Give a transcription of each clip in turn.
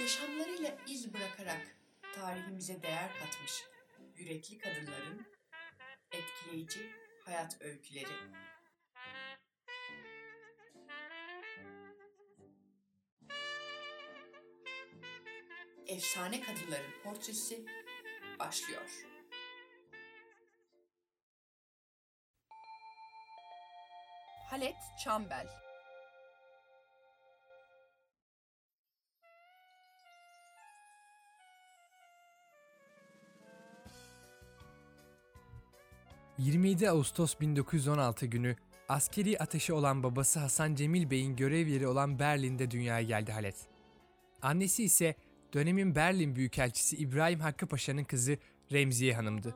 Yaşamlarıyla iz bırakarak tarihimize değer katmış yürekli kadınların etkileyici hayat öyküleri. Efsane kadınların portresi başlıyor. Halet Çambel 27 Ağustos 1916 günü askeri ateşi olan babası Hasan Cemil Bey'in görev yeri olan Berlin'de dünyaya geldi Halet. Annesi ise dönemin Berlin Büyükelçisi İbrahim Hakkı Paşa'nın kızı Remziye Hanım'dı.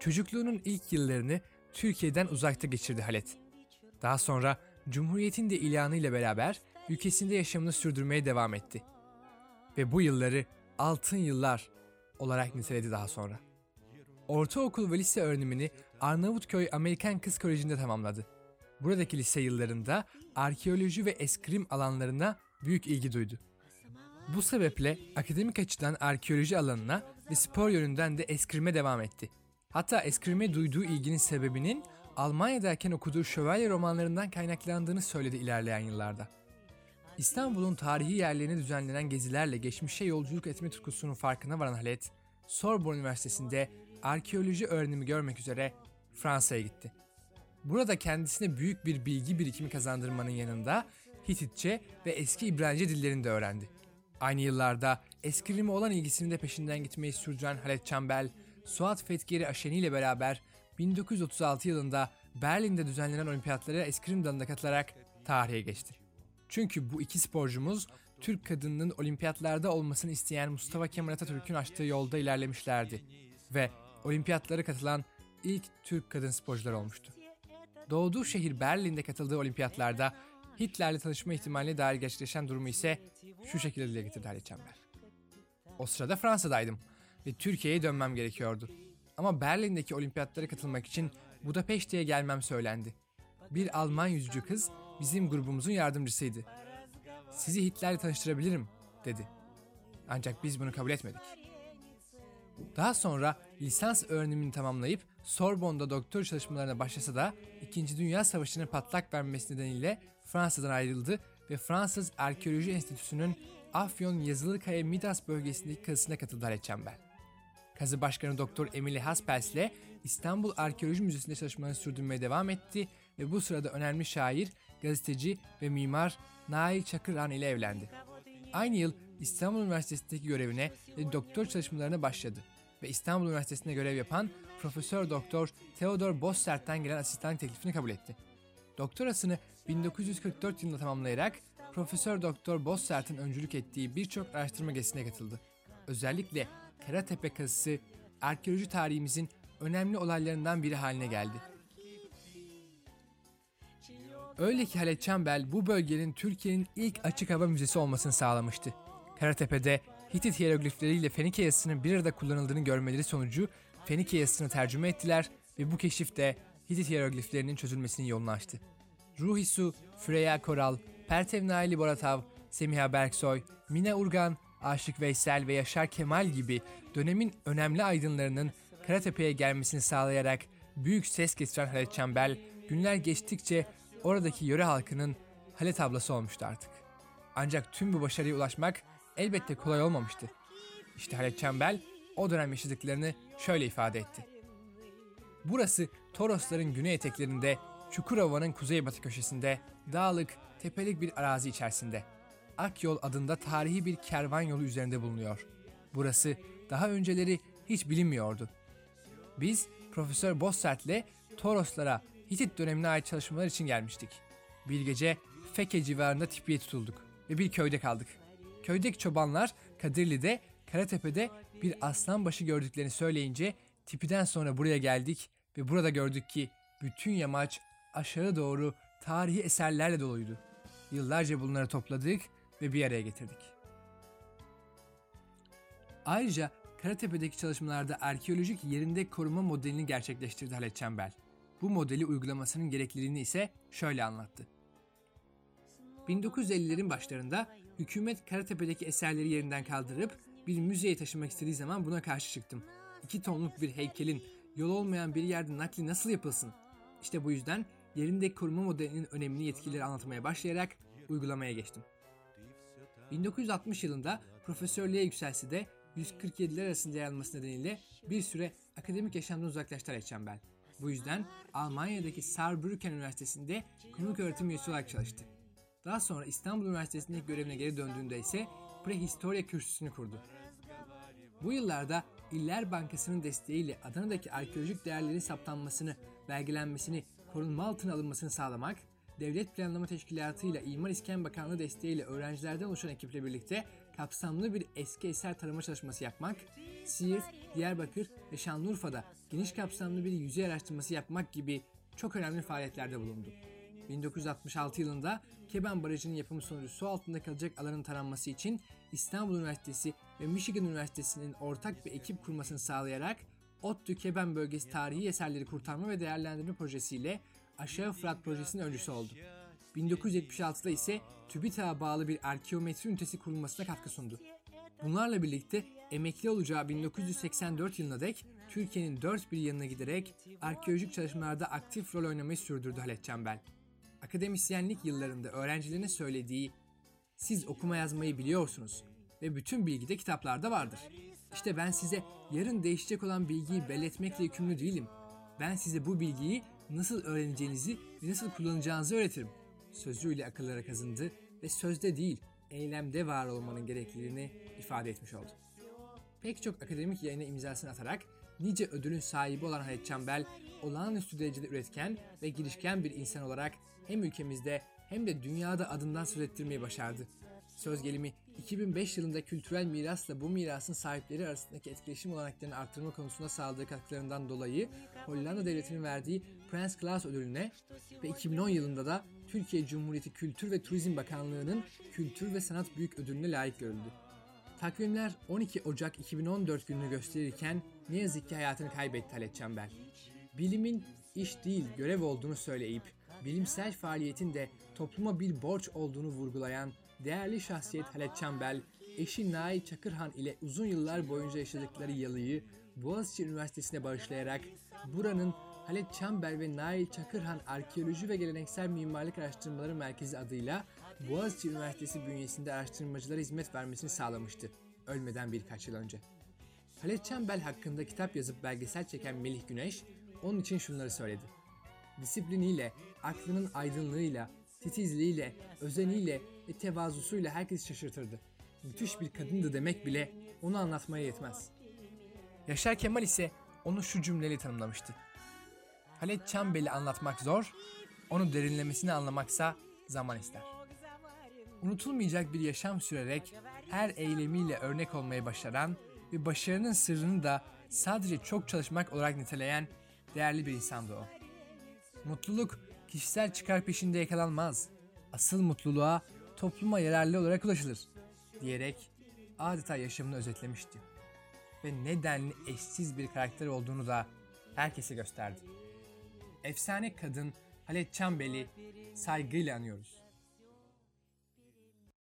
Çocukluğunun ilk yıllarını Türkiye'den uzakta geçirdi Halet. Daha sonra Cumhuriyet'in de ilanıyla beraber ülkesinde yaşamını sürdürmeye devam etti. Ve bu yılları altın yıllar olarak niteledi daha sonra. Ortaokul ve lise öğrenimini Arnavutköy Amerikan Kız Koleji'nde tamamladı. Buradaki lise yıllarında arkeoloji ve eskrim alanlarına büyük ilgi duydu. Bu sebeple akademik açıdan arkeoloji alanına ve spor yönünden de eskrime devam etti. Hatta eskrime duyduğu ilginin sebebinin Almanya'dayken okuduğu şövalye romanlarından kaynaklandığını söyledi ilerleyen yıllarda. İstanbul'un tarihi yerlerine düzenlenen gezilerle geçmişe yolculuk etme tutkusunun farkına varan Halet, Sorbonne Üniversitesi'nde arkeoloji öğrenimi görmek üzere Fransa'ya gitti. Burada kendisine büyük bir bilgi birikimi kazandırmanın yanında Hititçe ve eski İbranice dillerini de öğrendi. Aynı yıllarda eskrime olan ilgisini de peşinden gitmeyi sürdüren Halet Çambel, Suat Fethgeri Aşeni ile beraber 1936 yılında Berlin'de düzenlenen olimpiyatlara eskrim dalında katılarak tarihe geçti. Çünkü bu iki sporcumuz Türk kadınının olimpiyatlarda olmasını isteyen Mustafa Kemal Atatürk'ün açtığı yolda ilerlemişlerdi ve olimpiyatlara katılan ilk Türk kadın sporcular olmuştu. Doğduğu şehir Berlin'de katıldığı olimpiyatlarda Hitler'le tanışma ihtimaline dair gerçekleşen durumu ise şu şekilde dile getirdi Halit Çember. O sırada Fransa'daydım ve Türkiye'ye dönmem gerekiyordu. Ama Berlin'deki olimpiyatlara katılmak için Budapeşte'ye gelmem söylendi. Bir Alman yüzücü kız bizim grubumuzun yardımcısıydı. Sizi Hitler'le tanıştırabilirim dedi. Ancak biz bunu kabul etmedik. Daha sonra lisans öğrenimini tamamlayıp Sorbonne'da doktor çalışmalarına başlasa da 2. Dünya Savaşı'nın patlak vermesi nedeniyle Fransa'dan ayrıldı ve Fransız Arkeoloji Enstitüsü'nün Afyon Yazılıkaya Midas bölgesindeki kazısına katıldı Halet Çember. Kazı Başkanı Doktor Emily Haspels ile İstanbul Arkeoloji Müzesi'nde çalışmalarını sürdürmeye devam etti ve bu sırada önemli şair, gazeteci ve mimar Nail Çakıran ile evlendi. Aynı yıl İstanbul Üniversitesi'ndeki görevine ve doktor çalışmalarına başladı ve İstanbul Üniversitesi'nde görev yapan Profesör Doktor Theodor Bossert'ten gelen asistan teklifini kabul etti. Doktorasını 1944 yılında tamamlayarak Profesör Doktor Bossert'in öncülük ettiği birçok araştırma gezisine katıldı. Özellikle Karatepe kazısı arkeoloji tarihimizin önemli olaylarından biri haline geldi. Öyle ki Halet Çembel bu bölgenin Türkiye'nin ilk açık hava müzesi olmasını sağlamıştı. Karatepe'de Hitit hieroglifleriyle Fenike yazısının bir arada kullanıldığını görmeleri sonucu Fenike yazısını tercüme ettiler ve bu keşif de Hitit hierogliflerinin çözülmesinin yolunu açtı. Ruhisu, Freya Koral, Pertev Naili Boratav, Semiha Berksoy, Mina Urgan, Aşık Veysel ve Yaşar Kemal gibi dönemin önemli aydınlarının Karatepe'ye gelmesini sağlayarak büyük ses getiren Halet Çembel, günler geçtikçe oradaki yöre halkının Halet ablası olmuştu artık. Ancak tüm bu başarıya ulaşmak elbette kolay olmamıştı. İşte Halet Çembel o dönem yaşadıklarını şöyle ifade etti. Burası Torosların güney eteklerinde, Çukurova'nın kuzeybatı köşesinde, dağlık, tepelik bir arazi içerisinde. Akyol adında tarihi bir kervan yolu üzerinde bulunuyor. Burası daha önceleri hiç bilinmiyordu. Biz Profesör Bossert'le Toroslara Hitit dönemine ait çalışmalar için gelmiştik. Bir gece Feke civarında tipiye tutulduk ve bir köyde kaldık. Köydeki çobanlar Kadirli'de, Karatepe'de bir aslan başı gördüklerini söyleyince tipiden sonra buraya geldik ve burada gördük ki bütün yamaç aşağı doğru tarihi eserlerle doluydu. Yıllarca bunları topladık ve bir araya getirdik. Ayrıca Karatepe'deki çalışmalarda arkeolojik yerinde koruma modelini gerçekleştirdi Halet Çembel. Bu modeli uygulamasının gerekliliğini ise şöyle anlattı. 1950'lerin başlarında Hükümet Karatepe'deki eserleri yerinden kaldırıp bir müzeye taşımak istediği zaman buna karşı çıktım. İki tonluk bir heykelin yol olmayan bir yerde nakli nasıl yapılsın? İşte bu yüzden yerinde koruma modelinin önemini yetkilileri anlatmaya başlayarak uygulamaya geçtim. 1960 yılında profesörlüğe yükselse de 147'ler arasında yer alması nedeniyle bir süre akademik yaşamdan uzaklaştı Alex Çembel. Bu yüzden Almanya'daki Saarbrücken Üniversitesi'nde konuk öğretim üyesi olarak çalıştı. Daha sonra İstanbul Üniversitesi'ndeki görevine geri döndüğünde ise Prehistorya Kürsüsü'nü kurdu. Bu yıllarda İller Bankası'nın desteğiyle Adana'daki arkeolojik değerlerin saptanmasını, belgelenmesini, korunma altına alınmasını sağlamak, Devlet Planlama Teşkilatı ile İmar İskan Bakanlığı desteğiyle öğrencilerden oluşan ekiple birlikte kapsamlı bir eski eser tarama çalışması yapmak, Siirt, Diyarbakır ve Şanlıurfa'da geniş kapsamlı bir yüzey araştırması yapmak gibi çok önemli faaliyetlerde bulundu. 1966 yılında Keban Barajı'nın yapımı sonucu su altında kalacak alanın taranması için İstanbul Üniversitesi ve Michigan Üniversitesi'nin ortak bir ekip kurmasını sağlayarak ODTÜ Keban Bölgesi Tarihi Eserleri Kurtarma ve Değerlendirme Projesi Aşağı Fırat Projesi'nin öncüsü oldu. 1976'da ise TÜBİTAK'a bağlı bir arkeometri ünitesi kurulmasına katkı sundu. Bunlarla birlikte emekli olacağı 1984 yılına dek Türkiye'nin dört bir yanına giderek arkeolojik çalışmalarda aktif rol oynamayı sürdürdü Halet Çembel. Akademisyenlik yıllarında öğrencilerine söylediği siz okuma yazmayı biliyorsunuz ve bütün bilgi de kitaplarda vardır. İşte ben size yarın değişecek olan bilgiyi belletmekle yükümlü değilim. Ben size bu bilgiyi nasıl öğreneceğinizi ve nasıl kullanacağınızı öğretirim. Sözüyle akıllara kazındı ve sözde değil, eylemde var olmanın gerekliliğini ifade etmiş oldu. Pek çok akademik yayına imzasını atarak nice ödülün sahibi olan Halit Çambel, olağanüstü derecede üretken ve girişken bir insan olarak hem ülkemizde hem de dünyada adından söz ettirmeyi başardı. Söz gelimi 2005 yılında kültürel mirasla bu mirasın sahipleri arasındaki etkileşim olanaklarını artırma konusunda sağladığı katkılarından dolayı Hollanda Devleti'nin verdiği Prens Claus ödülüne ve 2010 yılında da Türkiye Cumhuriyeti Kültür ve Turizm Bakanlığı'nın Kültür ve Sanat Büyük Ödülüne layık görüldü. Takvimler 12 Ocak 2014 gününü gösterirken ne yazık ki hayatını kaybetti Halet Çember. Bilimin iş değil görev olduğunu söyleyip bilimsel faaliyetin de topluma bir borç olduğunu vurgulayan değerli şahsiyet Halet Çembel, eşi Nail Çakırhan ile uzun yıllar boyunca yaşadıkları yalıyı Boğaziçi Üniversitesi'ne bağışlayarak buranın Halet Çembel ve Nail Çakırhan Arkeoloji ve Geleneksel Mimarlık Araştırmaları Merkezi adıyla Boğaziçi Üniversitesi bünyesinde araştırmacılara hizmet vermesini sağlamıştı ölmeden birkaç yıl önce. Halet Çembel hakkında kitap yazıp belgesel çeken Melih Güneş onun için şunları söyledi. Disipliniyle, aklının aydınlığıyla, titizliğiyle, özeniyle ve tevazusuyla herkesi şaşırtırdı. Müthiş bir kadındı demek bile onu anlatmaya yetmez. Yaşar Kemal ise onu şu cümleyle tanımlamıştı. Halet Çambel'i anlatmak zor, onu derinlemesine anlamaksa zaman ister. Unutulmayacak bir yaşam sürerek her eylemiyle örnek olmayı başaran ve başarının sırrını da sadece çok çalışmak olarak niteleyen değerli bir insandı o. Mutluluk kişisel çıkar peşinde yakalanmaz. Asıl mutluluğa topluma yararlı olarak ulaşılır diyerek adeta yaşamını özetlemişti. Ve nedenli eşsiz bir karakter olduğunu da herkese gösterdi. Efsane kadın Halet Çambel'i saygıyla anıyoruz.